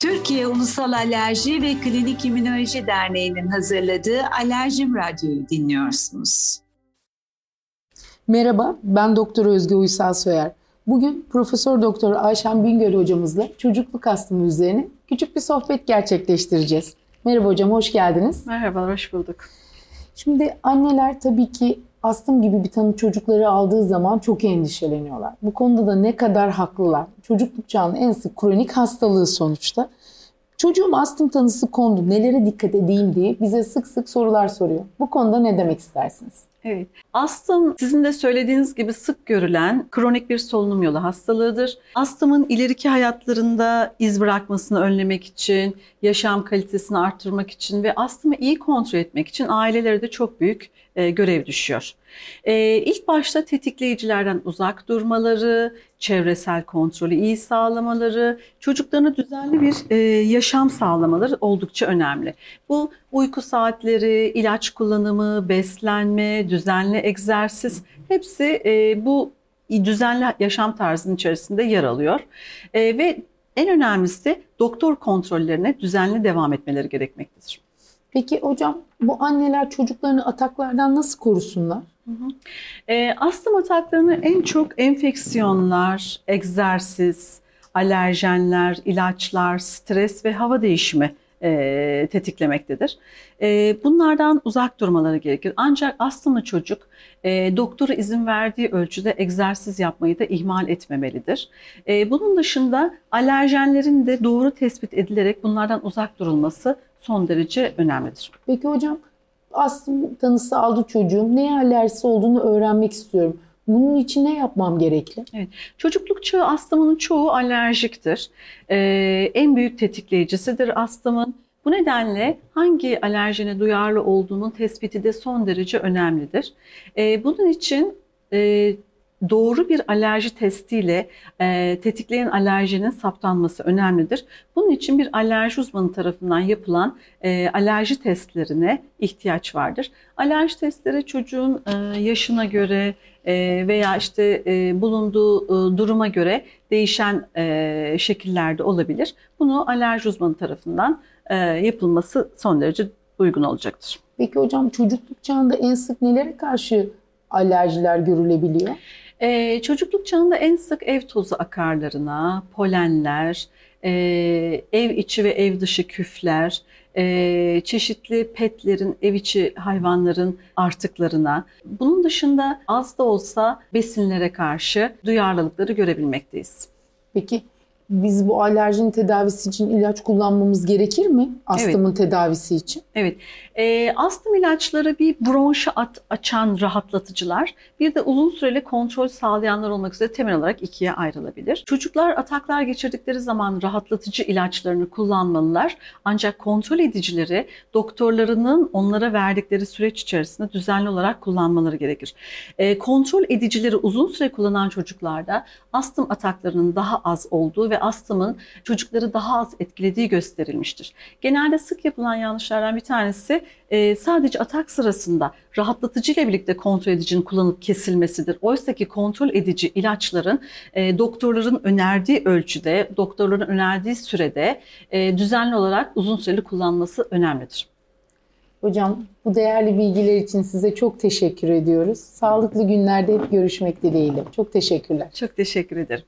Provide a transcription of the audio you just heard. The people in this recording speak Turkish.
Türkiye Ulusal Alerji ve Klinik İmmünoloji Derneği'nin hazırladığı Alerjim Radyo'yu dinliyorsunuz. Merhaba, ben Doktor Özge Uysal Soyer. Bugün Profesör Doktor Ayşen Bingöl hocamızla çocukluk astımı üzerine küçük bir sohbet gerçekleştireceğiz. Merhaba hocam, hoş geldiniz. Merhaba, hoş bulduk. Şimdi anneler tabii ki astım gibi bir tanı çocukları aldığı zaman çok endişeleniyorlar. Bu konuda da ne kadar haklılar. Çocukluk çağının en sık kronik hastalığı sonuçta. Çocuğum astım tanısı kondu, nelere dikkat edeyim diye bize sık sık sorular soruyor. Bu konuda ne demek istersiniz? Evet. Astım sizin de söylediğiniz gibi sık görülen kronik bir solunum yolu hastalığıdır. Astımın ileriki hayatlarında iz bırakmasını önlemek için, yaşam kalitesini arttırmak için ve astımı iyi kontrol etmek için ailelere de çok büyük e, görev düşüyor. E, ilk başta tetikleyicilerden uzak durmaları, çevresel kontrolü iyi sağlamaları, çocuklarına düzenli bir e, yaşam sağlamaları oldukça önemli. Bu uyku saatleri, ilaç kullanımı, beslenme, düzenli egzersiz hepsi e, bu düzenli yaşam tarzının içerisinde yer alıyor. E, ve en önemlisi doktor kontrollerine düzenli devam etmeleri gerekmektedir. Peki hocam bu anneler çocuklarını ataklardan nasıl korusunlar? Hı hı. E, astım ataklarını en çok enfeksiyonlar, egzersiz, alerjenler, ilaçlar, stres ve hava değişimi e, tetiklemektedir. E, bunlardan uzak durmaları gerekir. Ancak astımlı çocuk e, doktora izin verdiği ölçüde egzersiz yapmayı da ihmal etmemelidir. E, bunun dışında alerjenlerin de doğru tespit edilerek bunlardan uzak durulması son derece önemlidir. Peki hocam astım tanısı aldı çocuğum. Neye alerjisi olduğunu öğrenmek istiyorum. Bunun için ne yapmam gerekli? Evet. Çocukluk çağı astımının çoğu alerjiktir. Ee, en büyük tetikleyicisidir astımın. Bu nedenle hangi alerjene duyarlı olduğunun tespiti de son derece önemlidir. Ee, bunun için e, doğru bir alerji testiyle e, tetikleyen alerjinin saptanması önemlidir. Bunun için bir alerji uzmanı tarafından yapılan e, alerji testlerine ihtiyaç vardır. Alerji testleri çocuğun e, yaşına göre e, veya işte e, bulunduğu e, duruma göre değişen e, şekillerde olabilir. Bunu alerji uzmanı tarafından e, yapılması son derece uygun olacaktır. Peki hocam çocukluk çağında en sık nelere karşı alerjiler görülebiliyor? Ee, çocukluk çağında en sık ev tozu akarlarına, polenler, e, ev içi ve ev dışı küfler, e, çeşitli petlerin, ev içi hayvanların artıklarına, bunun dışında az da olsa besinlere karşı duyarlılıkları görebilmekteyiz. Peki biz bu alerjinin tedavisi için ilaç kullanmamız gerekir mi? Astımın evet. tedavisi için. Evet. E, astım ilaçları bir bronşu at, açan rahatlatıcılar, bir de uzun süreli kontrol sağlayanlar olmak üzere temel olarak ikiye ayrılabilir. Çocuklar ataklar geçirdikleri zaman rahatlatıcı ilaçlarını kullanmalılar. Ancak kontrol edicileri doktorlarının onlara verdikleri süreç içerisinde düzenli olarak kullanmaları gerekir. E, kontrol edicileri uzun süre kullanan çocuklarda astım ataklarının daha az olduğu ve astımın çocukları daha az etkilediği gösterilmiştir. Genelde sık yapılan yanlışlardan bir tanesi e, sadece atak sırasında rahatlatıcı ile birlikte kontrol edicinin kullanılıp kesilmesidir. Oysa ki kontrol edici ilaçların e, doktorların önerdiği ölçüde, doktorların önerdiği sürede e, düzenli olarak uzun süreli kullanması önemlidir. Hocam bu değerli bilgiler için size çok teşekkür ediyoruz. Sağlıklı günlerde hep görüşmek dileğiyle. Çok teşekkürler. Çok teşekkür ederim.